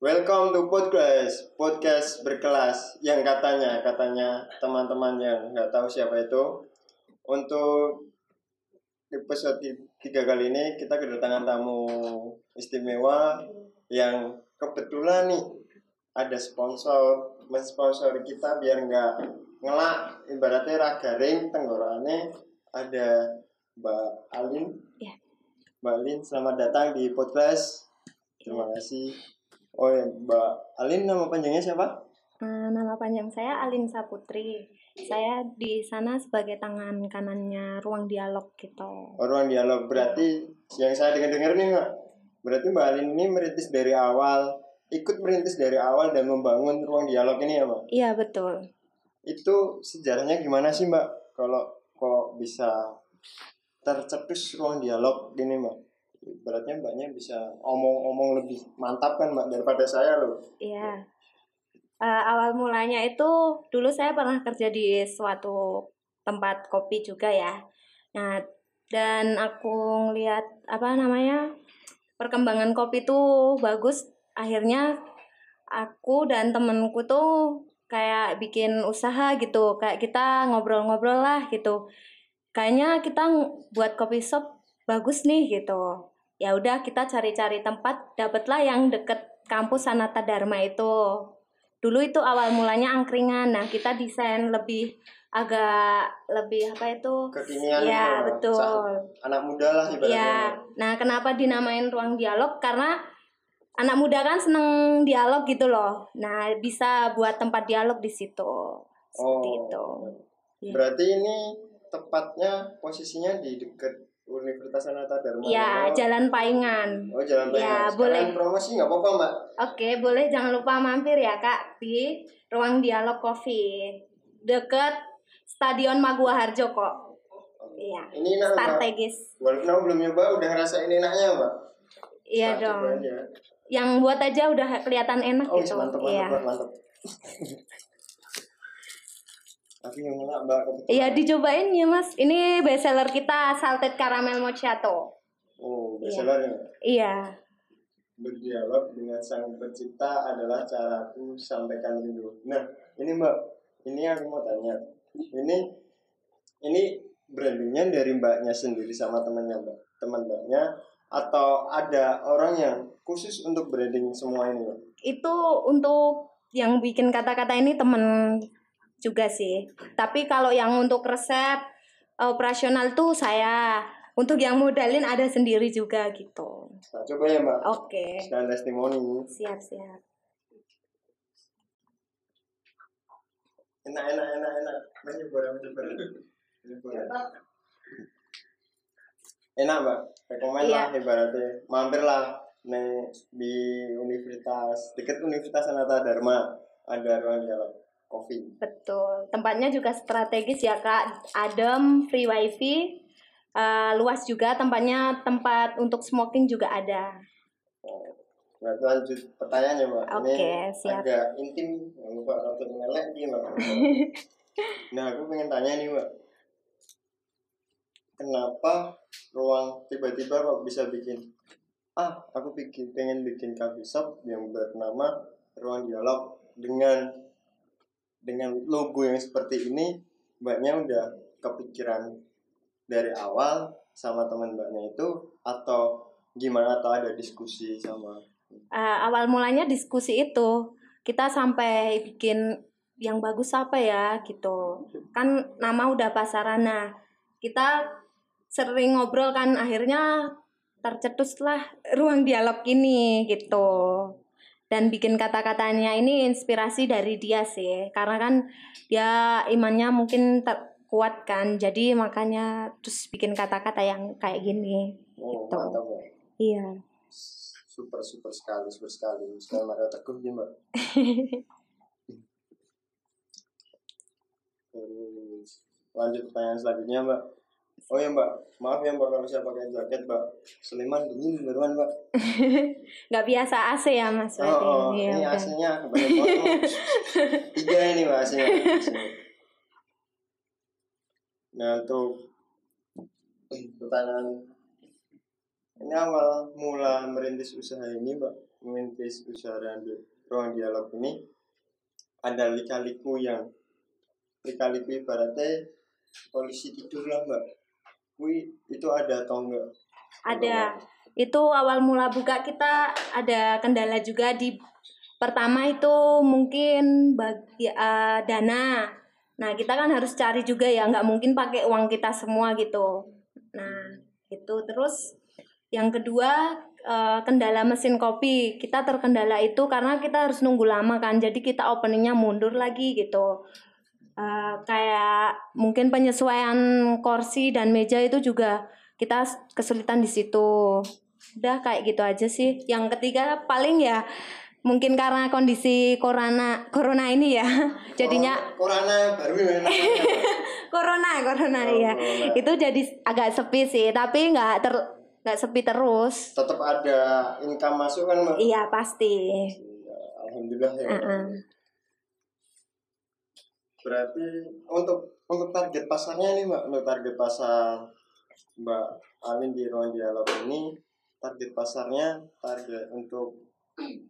Welcome to podcast, podcast berkelas yang katanya katanya teman-teman yang nggak tahu siapa itu untuk episode tiga kali ini kita kedatangan tamu istimewa yang kebetulan nih ada sponsor mensponsori kita biar nggak ngelak ibaratnya ragaring tenggorokannya ada Mbak Alin. Ya. Mbak Alin selamat datang di podcast. Terima kasih. Oh ya, Mbak Alin nama panjangnya siapa? Eh, nama panjang saya Alin Saputri. Saya di sana sebagai tangan kanannya ruang dialog gitu. Oh, ruang dialog. Berarti yang saya dengar-dengar nih Mbak, berarti Mbak Alin ini merintis dari awal, ikut merintis dari awal dan membangun ruang dialog ini ya Mbak? Iya betul. Itu sejarahnya gimana sih Mbak? Kalau kok bisa tercetus ruang dialog gini Mbak? Beratnya mbaknya bisa omong-omong lebih mantap kan mbak daripada saya loh. Iya. Eh, awal mulanya itu dulu saya pernah kerja di suatu tempat kopi juga ya. Nah, dan aku ngeliat apa namanya perkembangan kopi tuh bagus. Akhirnya aku dan temenku tuh kayak bikin usaha gitu. Kayak kita ngobrol-ngobrol lah gitu. Kayaknya kita buat kopi shop bagus nih gitu ya udah kita cari-cari tempat dapatlah yang deket kampus Sanata Dharma itu. Dulu itu awal mulanya angkringan. Nah kita desain lebih agak lebih apa itu? Kekinian ya betul. anak muda lah ibaratnya. ya nah kenapa dinamain ruang dialog? Karena anak muda kan seneng dialog gitu loh. Nah bisa buat tempat dialog di situ. Seperti Oh. itu. Iya. Berarti ini tepatnya posisinya di dekat Universitas Sanata Dharma. ya Oh. jalan paingan Oh jalan Ya, Sekarang boleh. promosi nggak apa-apa mbak. Oke, boleh jangan lupa mampir ya Kak di Ruang Dialog Coffee deket Stadion Magua Harjo kok. Iya. Ini enak mbak. Strategis. Walaupun aku belum nyoba, udah ngerasain enaknya mbak. Iya Tak dong. Yang buat aja udah kelihatan enak Oh gitu. mantap Iya. mantap mantap. Aku yang enak mbak. kebetulan. Iya dicobain ya Mas. Ini best seller kita salted caramel macchiato. Oh Iya. bestsellernya. Iya. Berdialog dengan sang pencipta adalah caraku sampaikan rindu. Nah, ini Mbak, ini aku mau tanya. Ini ini brandingnya dari Mbaknya sendiri sama temannya Mbak, teman Mbaknya atau ada orang yang khusus untuk branding semua ini Mbak? Itu untuk yang bikin kata-kata ini temen juga sih. Tapi kalau yang untuk resep operasional tuh saya. Untuk yang modalin ada sendiri juga gitu. Nah, coba ya Mbak. Oke. Sekalian testimoni. Siap, siap. Enak, enak, enak, enak. Banyak barang, banyak barang. Barang. Enak Mbak, rekomen Iya. lah ibaratnya. Mampir lah nih di universitas, dekat Universitas Sanata Dharma ada ruang dialog kopi. Betul. Tempatnya juga strategis ya, Kak. Adem, free wifi. eh, luas juga tempatnya tempat untuk smoking juga ada. Nah, lanjut pertanyaannya Mbak. Oke, Ini siap. agak intim, jangan lupa rambut melek Mbak. nah, aku pengen tanya nih Mbak. Kenapa ruang tiba-tiba kok bisa bikin ah aku bikin pengen bikin coffee shop yang bernama ruang dialog dengan dengan logo yang seperti ini mbaknya udah kepikiran dari awal sama teman mbaknya itu atau gimana atau ada diskusi sama Eh, awal mulanya diskusi itu kita sampai bikin yang bagus apa ya gitu. Kan nama udah pasaran. Nah, kita sering ngobrol kan akhirnya tercetuslah ruang dialog ini gitu. Dan bikin kata-katanya ini inspirasi dari dia sih. Karena kan dia imannya mungkin ter- kuat kan. Jadi makanya terus bikin kata-kata yang kayak gini. oh Gitu. mantap Mbak. Iya. super super sekali super sekali sekali Mario Teguh ya mbak Terus, lanjut pertanyaan selanjutnya mbak oh ya mbak. Maaf ya mbak kalau saya pakai jaket mbak. Sleman dingin beneran mbak. Nggak biasa AC ya Mas? Oh, berarti. oh Iya, ini udah. AC-nya tiga ini mbak AC-nya. Nah untuk pertanyaan. Ini awal mula merintis usaha ini mbak. Merintis usaha di- ruang dialog ini. Ada lika-liku yang lika-liku ibaratnya polisi tidur lah mbak Wih, itu ada atau enggak? Ada. Itu awal mula buka kita ada kendala juga di pertama itu mungkin bagi eh, dana. Nah, kita kan harus cari juga ya, nggak mungkin pakai uang kita semua gitu. Nah, itu terus yang kedua eh, kendala mesin kopi. Kita terkendala itu karena kita harus nunggu lama kan. Jadi kita openingnya mundur lagi gitu. Eh, kayak mungkin penyesuaian kursi dan meja itu juga kita kesulitan di situ. Udah kayak gitu aja sih. Yang ketiga paling ya mungkin karena kondisi corona corona ini ya. Jadinya corona baru ya corona corona Oh, ya. corona. Itu jadi agak sepi sih, tapi nggak ter nggak sepi terus. tetap ada income masuk kan mbak Iya pasti. Iya, alhamdulillah ya Heeh. Berarti untuk untuk target pasarnya nih mbak untuk target pasar mbak Alin di ruang dialog ini target pasarnya target untuk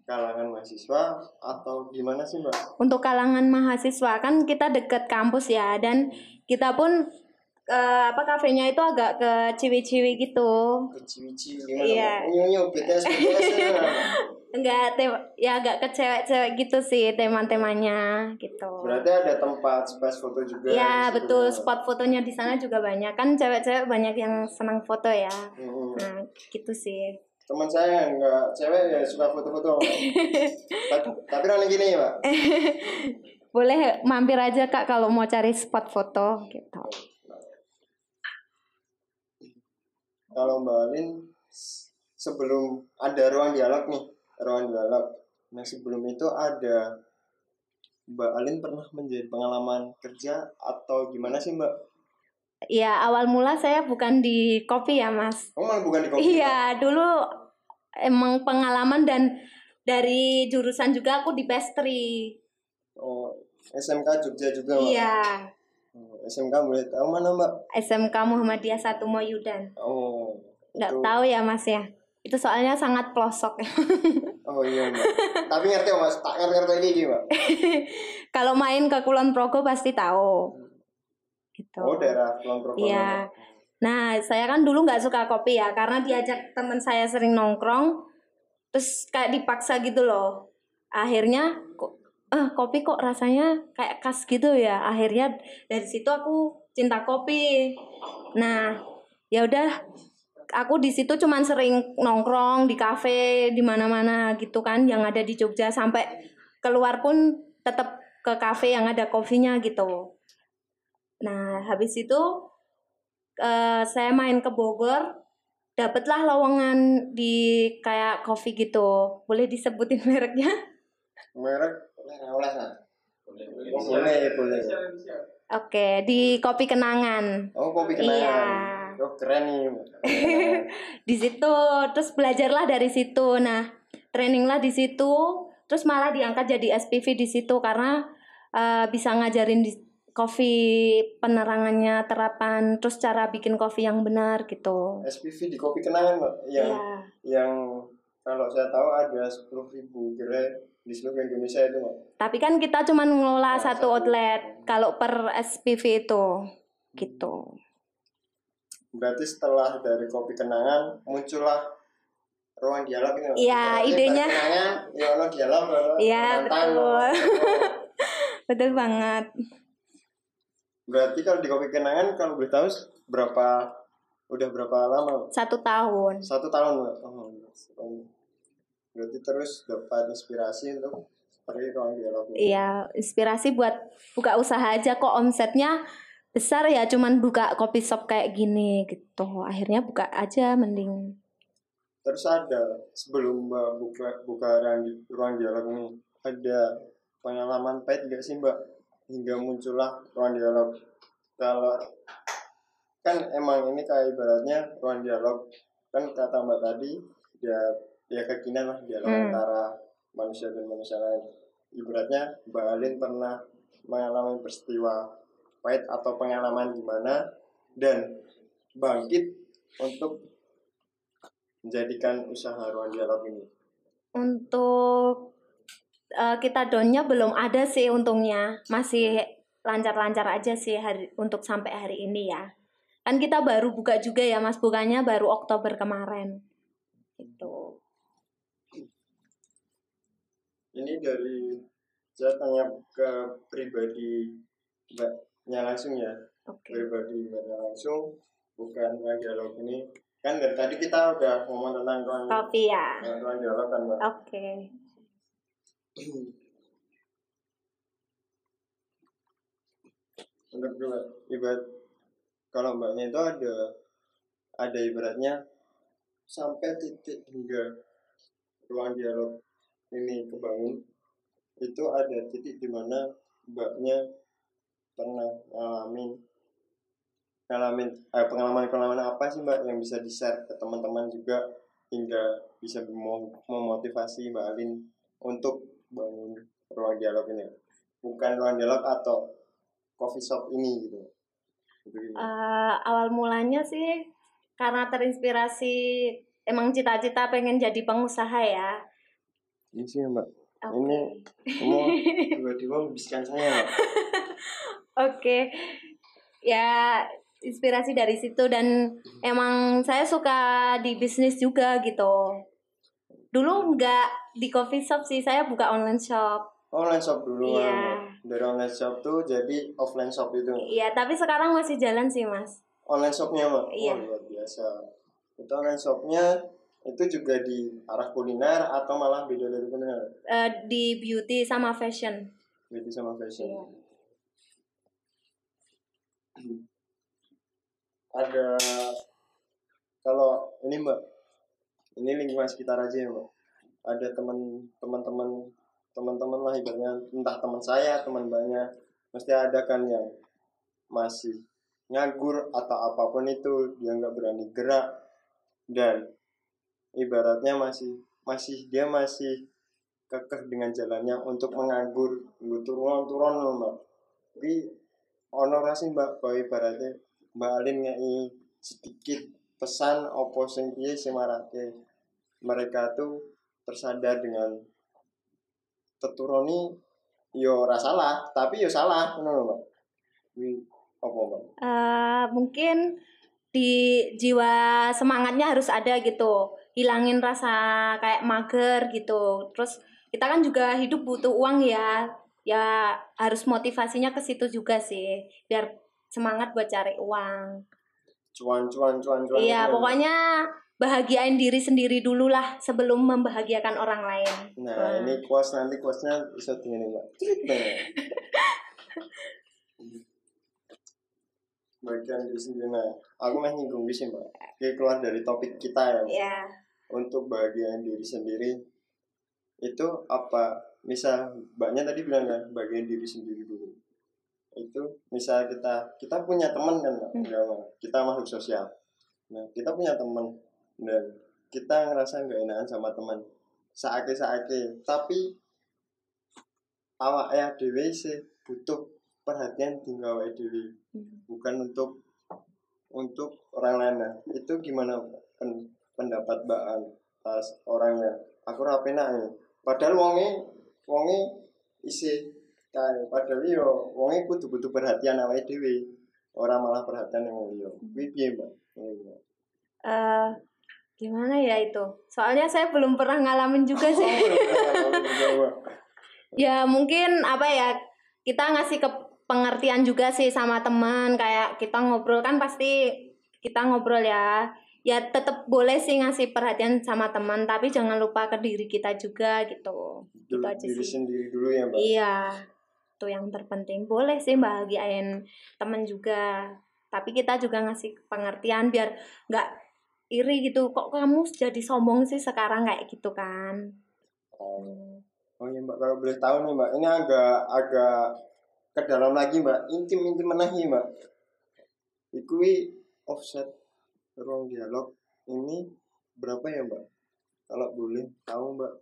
kalangan mahasiswa atau gimana sih mbak Untuk kalangan mahasiswa kan kita deket kampus ya dan kita pun eh, apa kafenya itu agak ke ciwi-ciwi gitu. keciwi-ciwi gimana Iya. mbak nyu BTS BTS Enggak tem ya agak ke cewek-cewek gitu sih tema-temanya gitu. berarti ada tempat space foto juga Ya betul spot fotonya di sana juga banyak kan cewek-cewek banyak yang senang foto ya. Mm-mm. Nah gitu sih. teman saya yang nggak cewek ya suka foto-foto tapi, tapi orang gini mbak Boleh mampir aja kak kalau mau cari spot foto gitu. kalau Mbak Alin sebelum ada ruang dialog nih ruang dialog nah sebelum itu ada Mbak Alin pernah menjadi pengalaman kerja atau gimana sih Mbak? Ya awal mula saya bukan di kopi ya mas. Kamu malah bukan di kopi? Iya dulu emang pengalaman dan dari jurusan juga aku di pastry. Oh, SMK Jogja juga Mbak? Iya Oh, SMK boleh tahu mana Mbak? SMK Muhammadiyah 1 Moyudan. Oh, Nggak itu- tahu ya mas ya. Itu soalnya sangat pelosok. Oh iya Mbak. Tapi ngerti Mas, tak ngerti-ngerti ini Mbak. Kalau main ke Kulon Progo pasti tahu. Gitu. Oh, daerah Kulon Progo. Iya. Nah, saya kan dulu nggak suka kopi ya, karena diajak teman saya sering nongkrong, terus kayak dipaksa gitu loh. Akhirnya kok, eh kopi kok rasanya kayak khas gitu ya. Akhirnya dari situ aku cinta kopi. Nah, ya udah, aku di situ cuman sering nongkrong di kafe di mana-mana gitu kan, yang ada di Jogja sampai keluar pun tetap ke kafe yang ada kopinya gitu. Nah, habis itu eh, saya main ke Bogor, dapatlah lowongan di kayak kopi gitu. Boleh disebutin mereknya? Merek oleh oleh nah. Oh, boleh, boleh. Oke, di Kopi Kenangan. Oh, kopi kenangan. Iya. Oh, keren nih. Di situ, terus belajarlah dari situ. Nah, traininglah di situ, terus malah diangkat jadi SPV di situ karena eh, bisa ngajarin di kopi penerangannya, terapan, terus cara bikin kopi yang benar gitu. SPV di kopi kenangan Mbak. Yang Iya. yang kalau saya tahu ada 10.000 gerai di seluruh Indonesia itu Mbak. Tapi kan kita cuma ngelola Oh, satu satu. outlet kalau per SPV itu gitu. Berarti setelah dari kopi kenangan muncullah ruang dialog ini. Iya, idenya- Kenangan, ya dialog. Iya, betul. ono- Betul banget. Berarti kalau di kopi kenangan kalau boleh tahu berapa udah berapa lama? Satu tahun. Satu tahun. Oh, setahun. Berarti terus dapat inspirasi untuk seperti ruang dialog. Iya, inspirasi buat buka usaha aja kok omsetnya besar ya cuman buka kopi shop kayak gini gitu. Akhirnya buka aja mending. Terus ada sebelum Mbak buka buka ruang, di- ruang dialog ini ada pengalaman pahit gak sih Mbak hingga muncullah ruang dialog kalau kan emang ini kayak ibaratnya ruang dialog kan kata Mbak tadi ya ya kekinian lah dialog Hmm. antara manusia dan manusia lain ibaratnya Mbak Alin pernah mengalami peristiwa pahit atau pengalaman gimana dan bangkit untuk menjadikan usaha ruang dialog ini Untuk uh, kita downnya belum ada sih untungnya, masih lancar-lancar aja sih hari untuk sampai hari ini ya. Kan kita baru buka juga ya Mas, bukannya baru Oktober kemarin. Itu. Ini dari saya tanya ke pribadi mbaknya langsung ya. Okay. Pribadi mbaknya langsung, bukan dialog ini kan dari tadi kita udah ngomong tentang ruang kopi ya ruang dialog kan mbak oke okay. untuk juga ibarat kalau mbaknya itu ada ada ibaratnya sampai titik hingga ruang dialog ini kebangun itu ada titik di mana mbaknya pernah ngalamin ngalamin eh, pengalaman-pengalaman apa sih mbak yang bisa di share ke teman-teman juga hingga bisa memotivasi mbak Alin untuk bangun ruang dialog ini bukan ruang dialog atau coffee shop ini gitu. Uh, awal mulanya sih karena terinspirasi emang cita-cita pengen jadi pengusaha ya. Ini sih mbak. Okay. Ini mau tiba-tiba membiskan saya. Oke. okay. Ya inspirasi dari situ dan emang saya suka di bisnis juga gitu. Dulu nggak di coffee shop sih, saya buka online shop. Online shop dulu Iya. Dari online shop tuh jadi offline shop itu. Iya, tapi sekarang masih jalan sih, Mas. Online shopnya? Iya. Oh, luar biasa. Itu online shopnya itu juga di arah kuliner atau malah beda dari kuliner? Uh, di beauty sama fashion. Beauty sama fashion. Iya. Ada kalau ini mbak ini lingkungan sekitar aja ya mbak. Ada teman teman teman teman-teman lah ibaratnya. Entah teman saya teman mbaknya. Mesti ada kan yang masih nganggur atau apa pun itu dia nggak berani gerak. Dan ibaratnya masih masih dia masih kekeh dengan jalannya untuk menganggur. Turun turun mbak. Tapi honorasi mbak bahwa ibaratnya Mbak Alin ngei sedikit pesan opo sing piye semarake mereka tuh tersadar dengan teturoni yo ora salah tapi yo salah ngono lho Mbak. Opo Mbak? Uh, mungkin di jiwa semangatnya harus ada gitu hilangin rasa kayak mager gitu terus kita kan juga hidup butuh uang ya ya harus motivasinya ke situ juga sih biar semangat buat cari uang. Cuan cuan cuan cuan iya pokoknya bahagiain diri sendiri dulu lah sebelum membahagiakan orang lain. Nah hmm. ini kuas nanti kuasnya bisa tinggal mbak. Bagian diri sendiri. Nah aku masih nyinggung sini mbak. Oke, keluar dari topik kita ya. Yeah. untuk bagian diri sendiri itu apa misal mbaknya tadi bilang kan bagian diri sendiri dulu. Itu misal kita kita punya teman kan hmm. kita makhluk sosial. Nah kita punya teman dan kita ngerasa nggak enakan sama teman. Saake saake tapi awak ya dewi sih butuh perhatian tinggal awak dewi hmm. bukan untuk untuk orang lain nah. Itu gimana pen, pendapat mbak pas orangnya aku rapena nih padahal wongi wongi isi kae. Padahal yo wong iku kudu-kudu perhatian awake dhewe. Ora malah perhatian yang liya kuwi piye mbak? Uh, gimana ya itu? Soalnya saya belum pernah ngalamin juga sih. oh, ya mungkin apa ya kita ngasih ke pengertian juga sih sama teman. Kayak kita ngobrol kan pasti kita ngobrol ya ya tetap boleh sih ngasih perhatian sama teman tapi jangan lupa ke diri kita juga gitu. Dulu, gitu aja diri sih. sendiri dulu ya mbak. Iya itu yang terpenting. Boleh sih bahagiain temen juga tapi kita juga ngasih pengertian biar nggak iri gitu. Kok kamu jadi sombong sih sekarang kayak gitu kan? Oh. Oh ya mbak. Kalau boleh tahu nih mbak ini agak agak ke dalam lagi mbak. Intim intim mana nih mbak. Ikui offset ruang dialog ini berapa ya mbak kalau boleh tahu mbak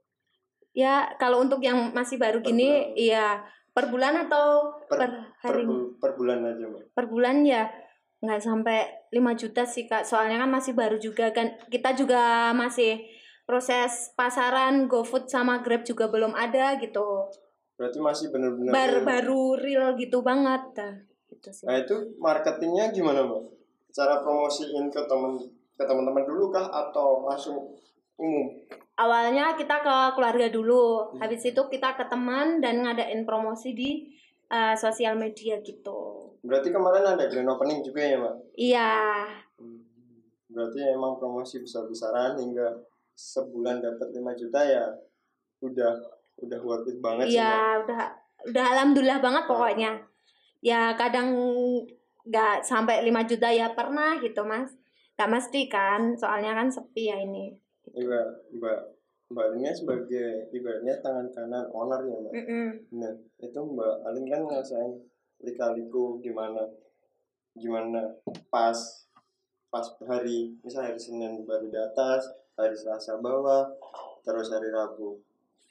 ya kalau untuk yang masih baru gini iya per bulan atau per, per hari per, per bulan aja mbak per bulan ya nggak sampai 5 juta sih kak soalnya kan masih baru juga kan kita juga masih proses pasaran GoFood sama Grab juga belum ada gitu. Berarti masih benar-benar Bar real. baru real gitu banget. Nah, gitu sih. Nah itu marketingnya gimana mbak? Cara promosiin ke temen ke teman-teman dulu kah atau langsung umum? Awalnya kita ke keluarga dulu, habis itu kita ke teman dan ngadain promosi di eh, sosial media gitu. Berarti kemarin ada grand opening juga ya mbak? Iya, Berarti emang promosi besar-besaran hingga sebulan dapat 5 juta ya udah udah worth it banget sih mbak. iya udah udah alhamdulillah banget pokoknya. Ya kadang nggak sampai 5 juta ya pernah gitu mas. Gak mesti kan, soalnya kan sepi ya ini. Iya mbak mbak ini sebagai ibaratnya tangan kanan owner ya mbak. Mm-mm. Nah itu mbak Alin kan ngerasain lika-liku gimana gimana pas pas hari misalnya hari Senin baru di atas hari Selasa bawah terus hari Rabu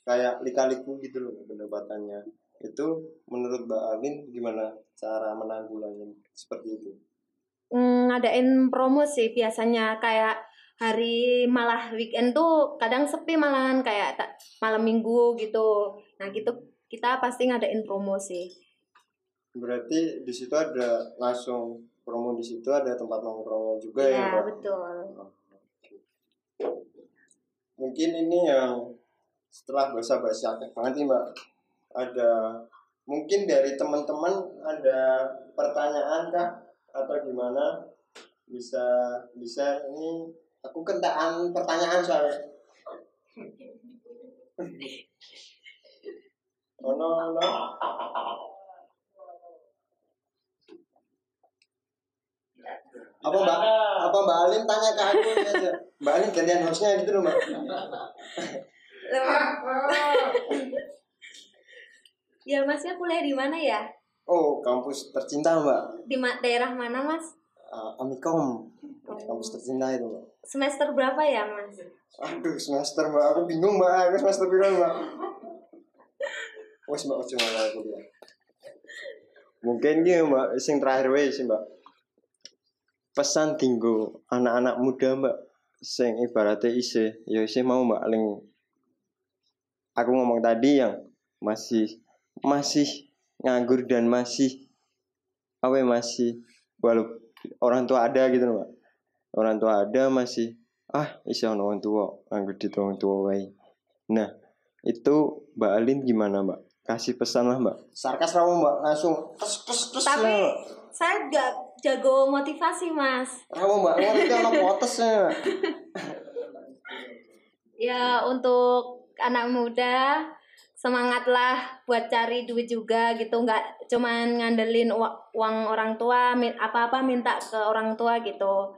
kayak lika-liku gitu loh pendapatannya. Itu menurut Mbak Alin gimana cara menanggulangi seperti itu. Mm, ngadain promo sih biasanya. Kayak hari malah weekend tuh kadang sepi malahan kayak ta- malam minggu gitu. Nah gitu. Kita pasti ngadain promo sih. berarti di situ ada langsung promo di situ ada tempat nongkrong juga ya Iya betul. mungkin ini yang setelah bahasa-bahasa akeh banget nih mbak. Ada mungkin dari teman-teman ada pertanyaan kah? Atau gimana? Bisa bisa. Ini aku kentaan pertanyaan soalnya. Oh no no apa mbak? Apa mbak Alim tanya ke aku aja? Mbak Alim gantian hostnya gitu loh mbak ya masnya kuliah di mana ya? Oh, kampus tercinta, Mbak. Di ma- daerah mana mas? Uh, Amikom. Kampus tercinta itu, Mbak. Semester berapa ya mas? Aduh, semester, Mbak. Aku bingung, Mbak. Aku semester berapa, Mbak? Wes, Mbak, ojo ngalah aku dia. Mungkin gitu, Mbak. Sing terakhir wae sih, Mbak. Pesan tinggu anak-anak muda, Mbak. Sing ibaratnya isi, ya isi mau, Mbak. Ling aku ngomong tadi yang masih masih nganggur dan masih apa ya, masih walau orang tua ada gitu loh, Mbak. Orang tua ada masih ah iso ono wong tua nganggur di wong tua wae. Nah, itu Mbak Alin gimana, Mbak? Kasih pesan lah, Mbak. Sarkas rawo, Mbak. Langsung tes tes tes. Tapi Mbak. saya gak jago motivasi mas. rawo, Mbak. Ngerti ono potesnya. Mbak. Ya untuk anak muda semangatlah buat cari duit juga gitu. Nggak cuman ngandelin ua- uang orang tua apa-apa minta ke orang tua gitu.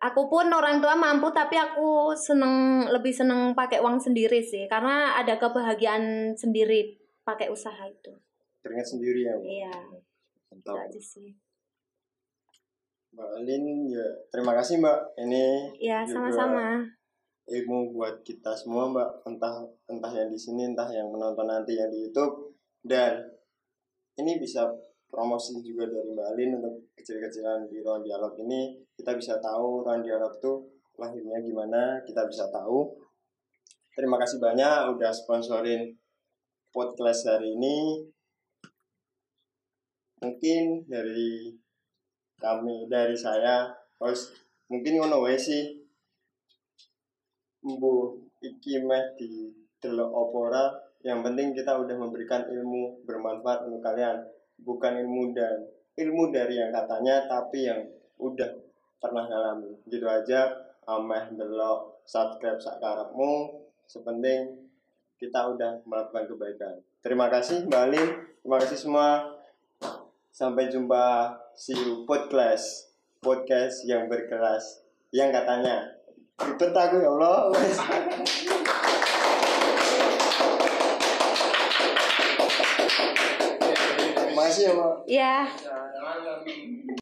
Aku pun orang tua mampu tapi aku seneng lebih seneng pakai uang sendiri sih. Karena ada kebahagiaan sendiri pakai usaha itu. Keringat sendiri ya, iya. Mantap. aja sih. Mbak Alin ya terima kasih, Mbak. Ini ya sama-sama ilmu buat kita semua mbak. Entah entah yang di sini entah yang menonton nanti yang di YouTube. Dan ini bisa promosi juga dari Mbak Alin untuk kecil-kecilan di ruang dialog ini. Kita bisa tahu ruang dialog tuh lahirnya gimana kita bisa tahu. Terima kasih banyak udah sponsorin podcast hari ini. Mungkin dari kami dari saya terus mungkin ngono sih Mbu iki meh di delok opora yang penting kita udah memberikan ilmu bermanfaat untuk kalian. Bukan ilmu dan ilmu dari yang katanya tapi yang udah pernah ngalami. Gitu aja. Ameh delok subscribe sakarepmu sepenting kita udah melakukan kebaikan. Terima kasih Mbak Alin terima kasih semua. Sampai jumpa. See you. Podcast. Podcast yang berkelas. Yang katanya Ribet aku ya Allah. Terima kasih ya, Mbak. ya Jangan